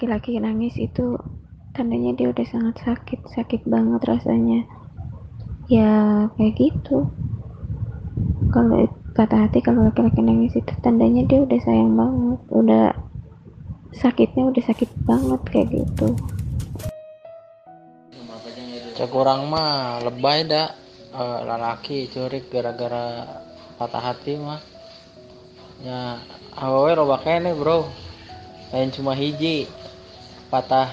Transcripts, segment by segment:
laki-laki nangis itu tandanya dia udah sangat sakit sakit banget rasanya. Ya kayak gitu. Kalau kata hati kalau laki-laki nangis itu tandanya dia udah sayang banget udah sakitnya udah sakit banget kayak gitu. Cek orang mah lebay dah e, lalaki curik gara-gara patah hati mah. Ya awewe loba kene bro. Lain cuma hiji patah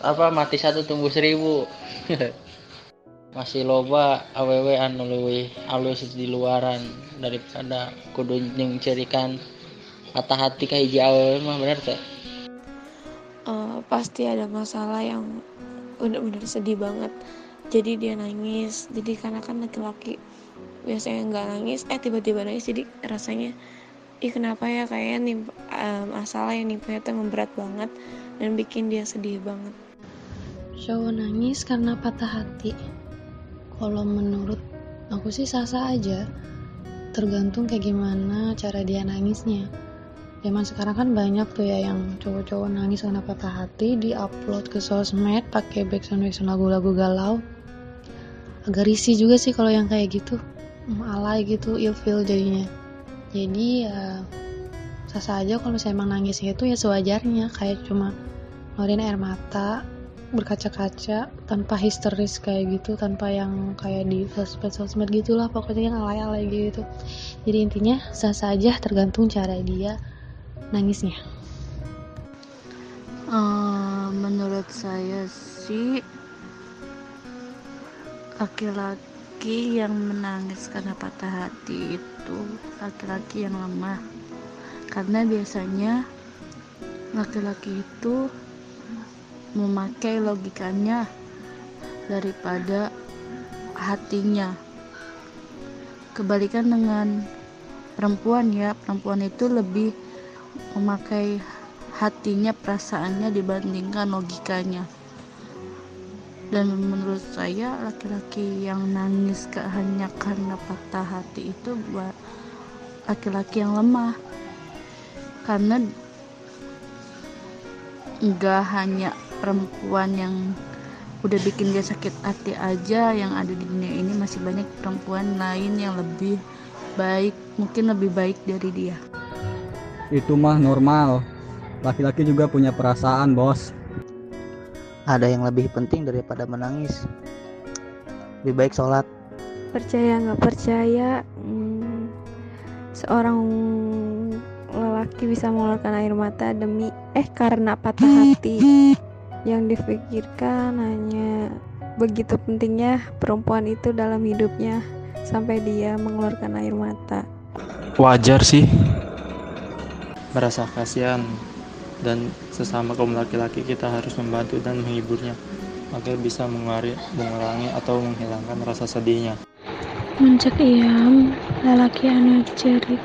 apa mati satu tumbuh seribu. Masih loba awewe anu leuwih alus di luaran daripada kudu cerikan patah hati kayak hiji awewe mah bener teh? Uh, pasti ada masalah yang benar-benar sedih banget. Jadi dia nangis jadi karena kan laki-laki biasanya nggak nangis eh tiba-tiba nangis jadi rasanya ih kenapa ya kayaknya nih um, masalah yang nimpa itu memberat banget dan bikin dia sedih banget. Cowok nangis karena patah hati. Kalau menurut aku sih sah-sah aja. Tergantung kayak gimana cara dia nangisnya. Zaman sekarang kan banyak tuh ya yang cowok-cowok nangis karena patah hati di upload ke sosmed pakai backsound backsound lagu-lagu galau. Agak risih juga sih kalau yang kayak gitu. Alay gitu feel jadinya. Jadi ya sah aja kalau misalnya emang nangisnya itu ya sewajarnya. Kayak cuma ngeluarin air mata berkaca-kaca tanpa histeris kayak gitu tanpa yang kayak di sosmed sosmed gitulah pokoknya yang alay-alay gitu. Jadi intinya sah saja tergantung cara dia nangisnya. Uh, menurut saya sih laki-laki yang menangis karena patah hati itu laki-laki yang lemah. Karena biasanya laki-laki itu memakai logikanya daripada hatinya. Kebalikan dengan perempuan ya perempuan itu lebih memakai hatinya perasaannya dibandingkan logikanya. Dan menurut saya laki-laki yang nangis hanya karena patah hati itu buat laki-laki yang lemah. Karena nggak hanya perempuan yang udah bikin dia sakit hati aja yang ada di dunia ini masih banyak perempuan lain yang lebih baik mungkin lebih baik dari dia. Itu mah normal. Laki-laki juga punya perasaan bos. Ada yang lebih penting daripada menangis. Lebih baik sholat. Percaya nggak percaya hmm, seorang lelaki bisa mengeluarkan air mata demi eh karena patah hati yang dipikirkan hanya begitu pentingnya perempuan itu dalam hidupnya sampai dia mengeluarkan air mata. Wajar sih. Merasa kasihan dan sesama kaum laki-laki kita harus membantu dan menghiburnya. Agar bisa mengurangi, mengurangi atau menghilangkan rasa sedihnya. Muncak iam lelaki anu cerik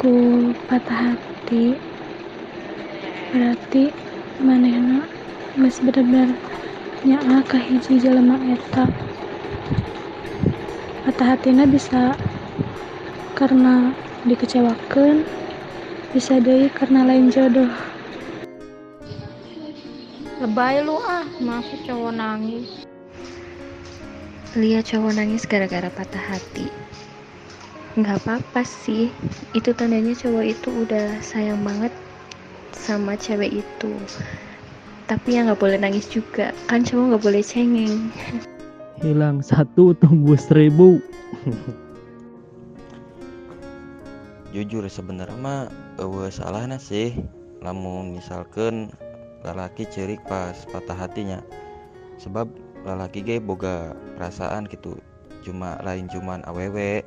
ku patah hati. Berarti manehna masih benar-benar nyaa ka hiji jelema eta. Patah hatina bisa karena dikecewakan bisa deh karena lain jodoh. Lebay lu ah masuk cowok nangis. Lihat cowok nangis gara-gara patah hati. Nggak apa-apa sih itu tandanya cowok itu udah sayang banget sama cewek itu tapi ya nggak boleh nangis juga. Kan cowok nggak boleh cengeng. Hilang satu tumbuh seribu. Jujur sebenarnya mah uh, salahnya sih. Lamun misalkan lalaki cerik pas patah hatinya. Sebab lalaki gay boga perasaan gitu cuma lain cuman awewe.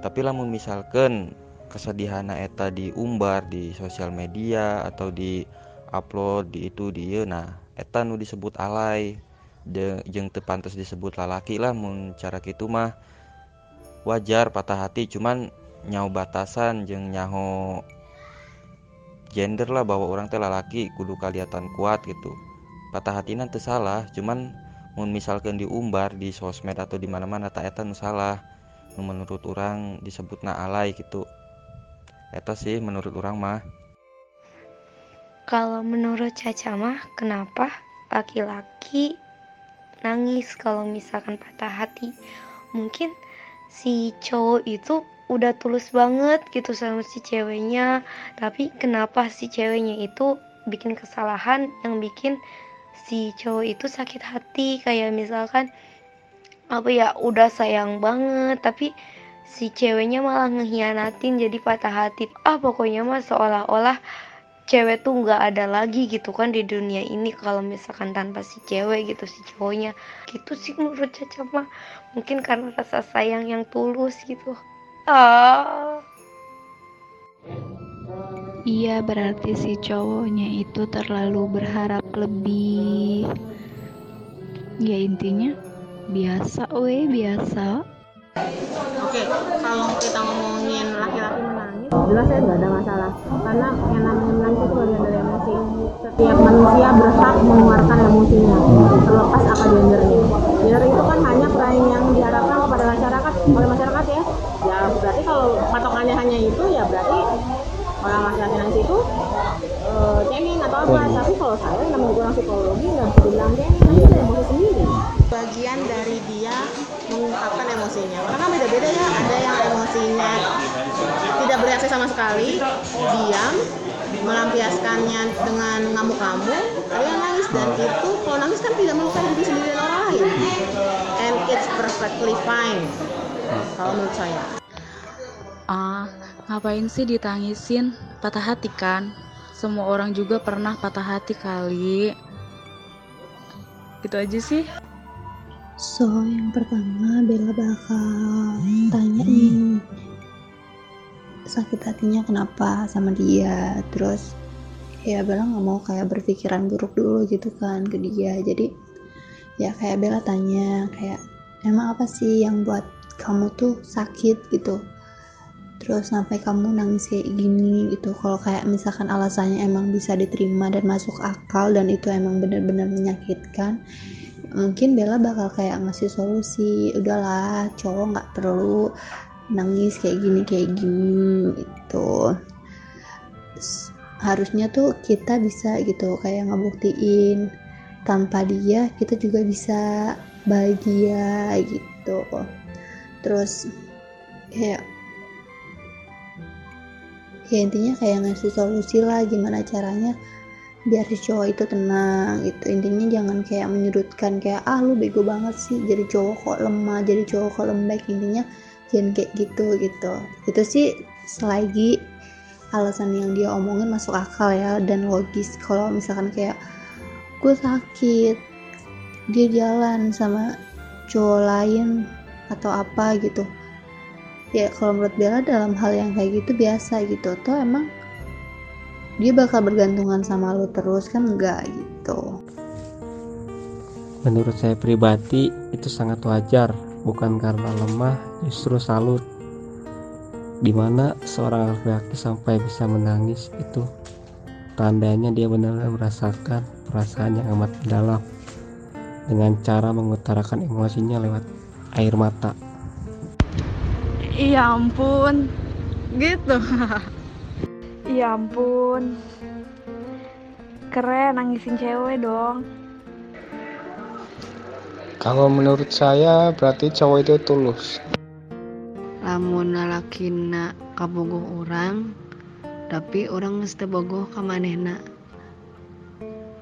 Tapi lamun misalkan kesedihan eta diumbar di sosial media atau di upload di itu di nah eta nu disebut alay jeng tepantas disebut lalaki lah mun cara gitu mah wajar patah hati. Cuman nyaho batasan jeng nyaho gender lah bahwa orang teh laki kudu kelihatan kuat gitu. Patah hati nanti salah cuman mau misalkan diumbar di sosmed atau di mana mana tak eta salah. Menurut orang disebut na alay gitu. Eta sih menurut orang mah kalau menurut Caca mah kenapa laki-laki nangis kalau misalkan patah hati? Mungkin si cowok itu udah tulus banget gitu sama si ceweknya tapi kenapa si ceweknya itu bikin kesalahan yang bikin si cowok itu sakit hati? Kayak misalkan apa ya udah sayang banget tapi si ceweknya malah ngehianatin jadi patah hati. Ah pokoknya mah seolah-olah cewek tuh nggak ada lagi gitu kan di dunia ini kalau misalkan tanpa si cewek gitu si cowoknya gitu sih menurut Caca mah mungkin karena rasa sayang yang tulus gitu ah Iya, berarti si cowoknya itu terlalu berharap lebih. Ya intinya biasa, weh biasa. Oke, kalau kita ngomongin laki-laki menangis, jelas ya nggak ada masalah. Karena yang namanya menangis itu bagian dari emosi. Setiap manusia berhak mengeluarkan emosinya, terlepas apa gendernya. Gender itu kan hanya peran yang diharapkan kepada masyarakat, oleh masyarakat ya. Ya berarti kalau patokannya hanya itu, ya berarti orang laki-laki nangis itu uh, cengeng atau apa. Tapi kalau saya namanya orang psikologi nggak bisa dibilang cengeng, nanti ada emosi sendiri. Bagian dari dia mengungkapkan emosinya. Kan beda-beda ya. Ada yang emosinya tidak bereaksi sama sekali, diam, melampiaskannya dengan ngamuk-ngamuk. Ada yang nangis dan itu kalau nangis kan tidak melukai diri sendiri dan orang lain. And it's perfectly fine. Kalau menurut saya. Ah, ngapain sih ditangisin? Patah hati kan? Semua orang juga pernah patah hati kali. Gitu aja sih. So, yang pertama Bella bakal tanya nih sakit hatinya kenapa sama dia terus ya Bella nggak mau kayak berpikiran buruk dulu gitu kan ke dia jadi ya kayak Bella tanya kayak emang apa sih yang buat kamu tuh sakit gitu terus sampai kamu nangis kayak gini gitu. Kalau kayak misalkan alasannya emang bisa diterima dan masuk akal dan itu emang benar-benar menyakitkan mungkin Bella bakal kayak ngasih solusi udahlah cowok nggak perlu nangis kayak gini kayak gini gitu. Harusnya tuh kita bisa gitu kayak ngebuktiin tanpa dia kita juga bisa bahagia gitu. Terus kayak ya intinya kayak ngasih solusi lah gimana caranya biar si cowok itu tenang gitu. Intinya jangan kayak menyudutkan kayak ah lu bego banget sih jadi cowok kok lemah jadi cowok kok lembek. Intinya jangan kayak gitu gitu. Itu sih selagi alasan yang dia omongin masuk akal ya dan logis. Kalau misalkan kayak gue sakit dia jalan sama cowok lain atau apa gitu ya kalau menurut Bella dalam hal yang kayak gitu biasa gitu. Toh emang dia bakal bergantungan sama lo terus kan enggak gitu? Menurut saya pribadi itu sangat wajar. Bukan karena lemah justru salut. Di mana seorang laki-laki sampai bisa menangis itu tandanya dia benar-benar merasakan perasaan yang amat dalam dengan cara mengutarakan emosinya lewat air mata iya ampun gitu Ya ampun. Keren nangisin cewek dong. Kalau menurut saya berarti cowok itu tulus. lamun lalakina kabogoh orang tapi orang mesti bogoh ka manehna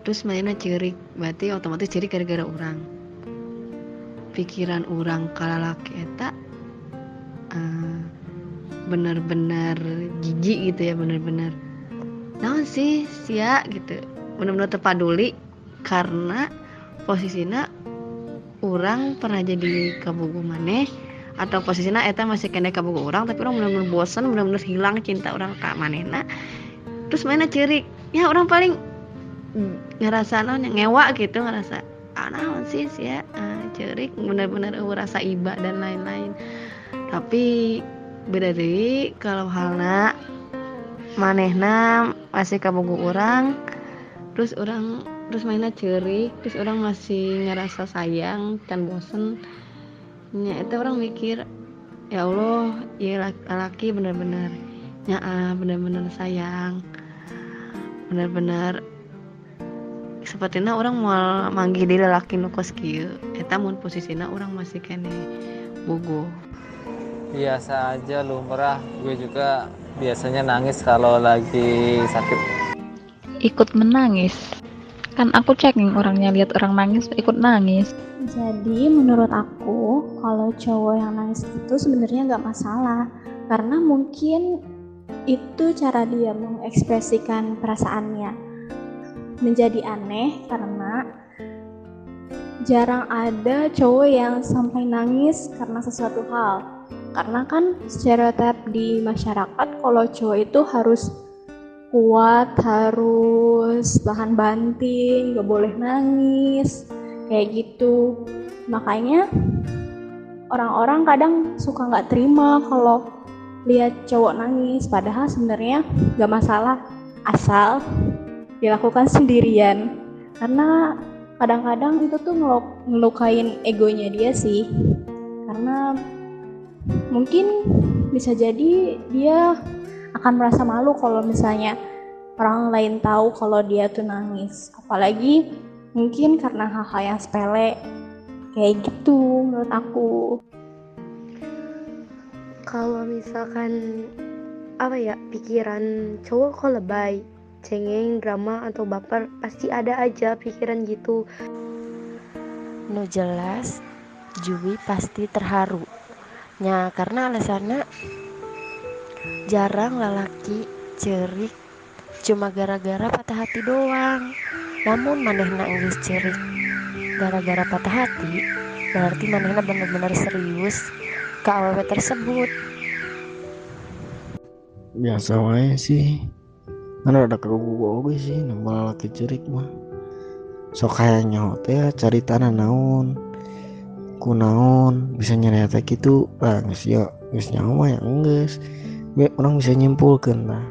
terus manehna cerik berarti otomatis cerik gara-gara orang pikiran orang ka lalaki eta bener-bener jijik gitu ya bener-bener naon sih sia gitu. Bener-bener terpaduli karena posisinya orang pernah jadi kabogoh maneh atau posisinya eta masih kena kabogoh orang tapi orang bener-bener bosan bener-bener hilang cinta orang ke manehna. Terus mana cerik ya orang paling ngerasa non ngewa gitu ngerasa ah naon sih sia ah, cerik bener-bener uh, rasa iba dan lain-lain. Tapi beda deui kalau halna manehna masih kabogoh orang terus orang terus mainnya cerik terus orang masih ngerasa sayang dan bosen ya itu orang mikir ya Allah ya laki bener-bener ya ah, bener-bener sayang bener-bener sepertinya orang mau manggil diri laki nu kos kieu eta mun posisina orang masih kene bogoh biasa aja lumrah gue juga biasanya nangis kalau lagi sakit. Ikut menangis? Kan aku checking orangnya lihat orang nangis ikut nangis. Jadi menurut aku kalau cowok yang nangis itu sebenarnya nggak masalah. Karena mungkin itu cara dia mengekspresikan perasaannya. Menjadi aneh karena jarang ada cowok yang sampai nangis karena sesuatu hal karena kan stereotip di masyarakat kalau cowok itu harus kuat harus tahan banting gak boleh nangis kayak gitu. Makanya orang-orang kadang suka nggak terima kalau lihat cowok nangis. Padahal sebenarnya gak masalah asal dilakukan sendirian. Karena kadang-kadang itu tuh ngelukain egonya dia sih. Karena mungkin bisa jadi dia akan merasa malu kalau misalnya orang lain tahu kalau dia tuh nangis. Apalagi mungkin karena hal-hal yang sepele kayak gitu menurut aku. Kalau misalkan apa ya pikiran cowok kok lebay cengeng drama atau baper pasti ada aja pikiran gitu. Nu jelas Jui pasti terharu nya karena alasannya jarang lelaki cerik. Cuma gara-gara patah hati doang. Namun manehna nangis cerik. Gara-gara patah hati berarti manehna bener-bener serius ke awewe tersebut. Biasa wae sih. Kan ada kagok oge sih nambah laki cerik mah. Sok kayak nyaho teh cari tanah naon ku naon bisa nyereta gitu ah geus ya nyaho mah ya geus. Orang bisa nyimpulkan lah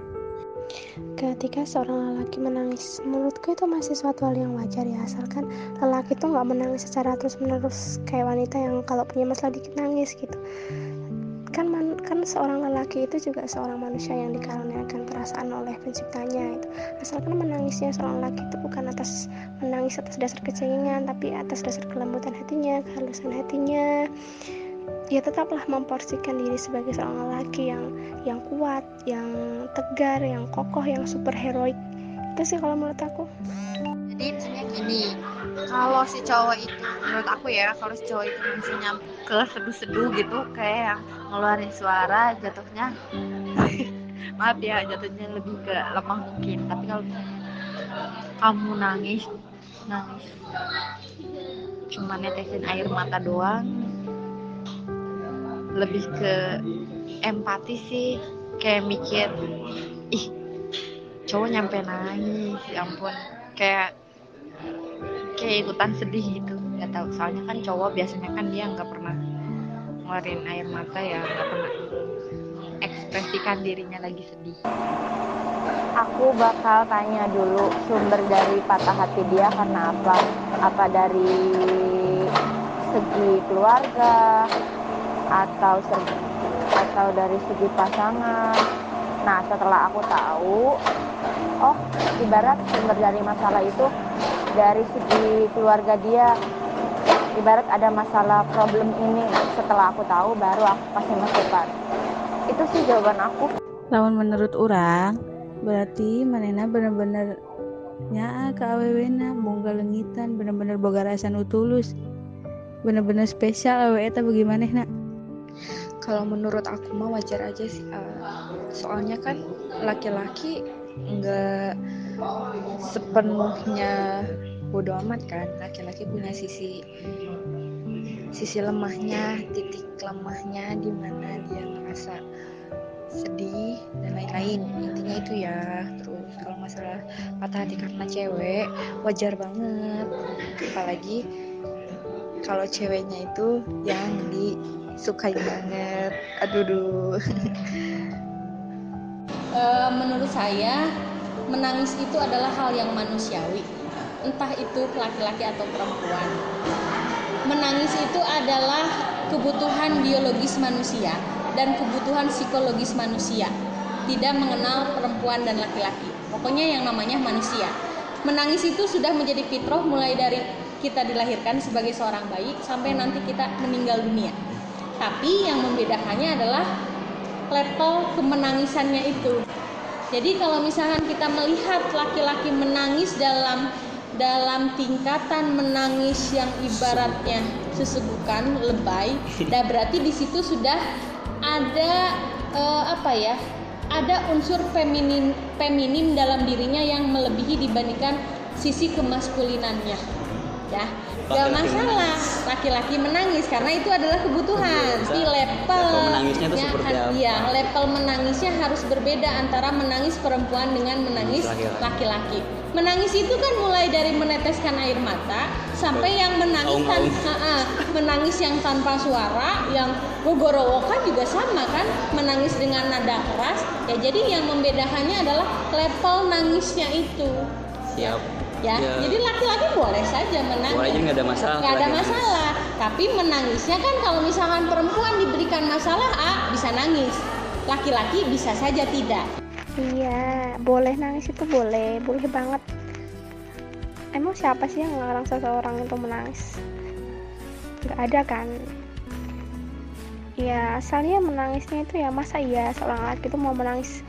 ketika seorang lelaki menangis menurutku itu masih suatu hal yang wajar ya asalkan lelaki itu nggak menangis secara terus menerus kayak wanita yang kalau punya masalah dikit nangis gitu. Kan kan seorang lelaki itu juga seorang manusia yang dikaruniakan perasaan oleh penciptanya itu asalkan menangisnya seorang lelaki itu bukan atas menangis atas dasar kecengengan tapi atas dasar kelembutan hatinya kehalusan hatinya ya tetaplah memporsikan diri sebagai seorang lelaki yang yang kuat, yang tegar, yang kokoh, yang super heroik. Itu sih kalau menurut aku. Misalnya gini, kalau si cowok itu menurut aku ya, kalau si cowok itu misalnya ke seduh-seduh gitu kayak yang ngeluarin suara jatuhnya maaf ya jatuhnya lebih ke lemah mungkin. Tapi kalau kamu nangis nangis. Cuma netesin air mata doang. Lebih ke empati sih kayak mikir ih cowok nyampe nangis ya ampun. Kayak kayak ikutan sedih gitu. Nggak tahu soalnya kan cowok biasanya kan dia nggak pernah ngeluarin air mata ya nggak pernah ekspresikan dirinya lagi sedih. Aku bakal tanya dulu sumber dari patah hati dia karena apa? Apa dari segi keluarga? Atau segi atau dari segi pasangan? Nah setelah aku tahu oh ibarat sumber dari masalah itu dari segi keluarga dia ibarat ada masalah problem ini. Setelah aku tahu baru aku kasih masukan. Itu sih jawaban aku. Lawan menurut orang berarti manena bener-bener nya ke awewena bongga lengitan bener-bener boga rasa nu tulus bener-bener spesial awewe eta bagaimana nak kalau menurut aku mah wajar aja sih uh, soalnya kan laki-laki nggak sepenuhnya bodoh amat kan laki-laki punya sisi sisi lemahnya titik lemahnya di mana dia ngerasa sedih dan lain-lain. Intinya itu ya terus kalau masalah patah hati karena cewek wajar banget. Apalagi kalau ceweknya itu yang di suka banget. Aduh duh. Uh, menurut saya menangis itu adalah hal yang manusiawi entah itu laki-laki atau perempuan. Menangis itu adalah kebutuhan biologis manusia dan kebutuhan psikologis manusia. Tidak mengenal perempuan dan laki-laki. Pokoknya yang namanya manusia. Menangis itu sudah menjadi fitrah mulai dari kita dilahirkan sebagai seorang bayi sampai nanti kita meninggal dunia. Tapi yang membedakannya adalah level kemenangisannya itu. Jadi kalau misalkan kita melihat laki-laki menangis dalam dalam tingkatan menangis yang ibaratnya sesebukan lebay, dan berarti di situ sudah ada eh, apa ya? Ada unsur feminin feminin dalam dirinya yang melebihi dibandingkan sisi kemaskulinannya. Ya, gak masalah laki-laki menangis karena itu adalah kebutuhan. Di level menangisnya itu ya, seperti kan, apa? Iya, level menangisnya harus berbeda antara menangis perempuan dengan menangis Laki-laki. Menangis itu kan mulai dari meneteskan air mata sampai yang menangis tan. Ha-ha, menangis yang tanpa suara, yang gogorowokan juga sama kan, menangis dengan nada keras. Ya jadi yang membedakannya adalah level nangisnya itu. siap Ya, Ya. jadi laki-laki boleh saja menangis. Boleh aja nggak ada masalah Nggak ada nangis. masalah. Tapi menangisnya kan kalau misalkan perempuan diberikan masalah A bisa nangis, laki-laki bisa saja tidak. Iya, boleh nangis itu boleh, boleh banget. Emang siapa sih yang ngelarang seseorang itu menangis? Gak ada kan? Ya, asalnya menangisnya itu ya masa iya seorang laki itu mau menangis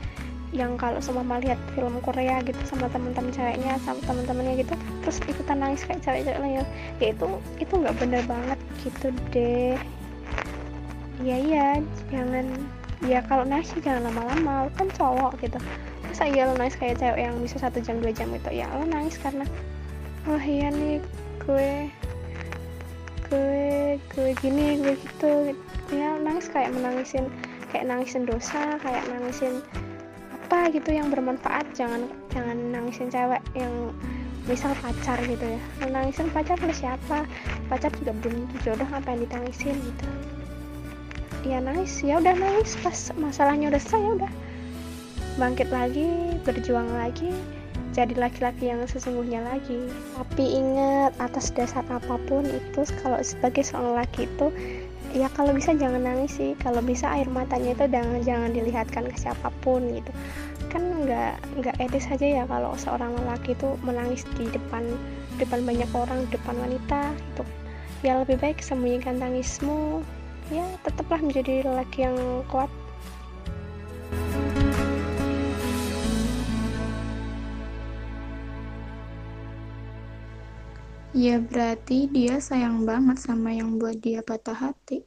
yang kalau sama lihat film Korea gitu sama teman-teman ceweknya sama teman-temannya gitu terus ikutan nangis kayak cewek-cewek lain. Ya itu itu nggak bener banget gitu deh. Iya iya jangan. Ya kalau sih jangan lama-lama lu kan cowok gitu. Masa iya lo nangis kayak cewek yang bisa satu jam dua jam gitu? Ya lo nangis karena oh iya nih gue gue gue gini gue gitu. Ya nangis kayak menangisin kayak nangisin dosa kayak nangisin apa gitu yang bermanfaat jangan jangan nangisin cewek yang misal pacar gitu ya. Nangisin pacar lu siapa? Pacar juga belum jodoh ngapain ditangisin gitu. Ya nangis ya udah nangis. Pas masalahnya udah selesai ya udah. Bangkit lagi berjuang lagi jadi laki-laki yang sesungguhnya lagi. Tapi ingat atas dasar apa pun itu kalau sebagai seorang laki itu ya kalau bisa jangan nangis sih. Kalau bisa air matanya itu jangan jangan dilihatkan ke siapa pun gitu. Kan nggak nggak etis aja ya kalau seorang lelaki itu menangis di depan depan banyak orang depan wanita itu ya lebih baik sembunyikan tangismu. Ya tetaplah menjadi lelaki yang kuat Ya berarti dia sayang banget sama yang buat dia patah hati.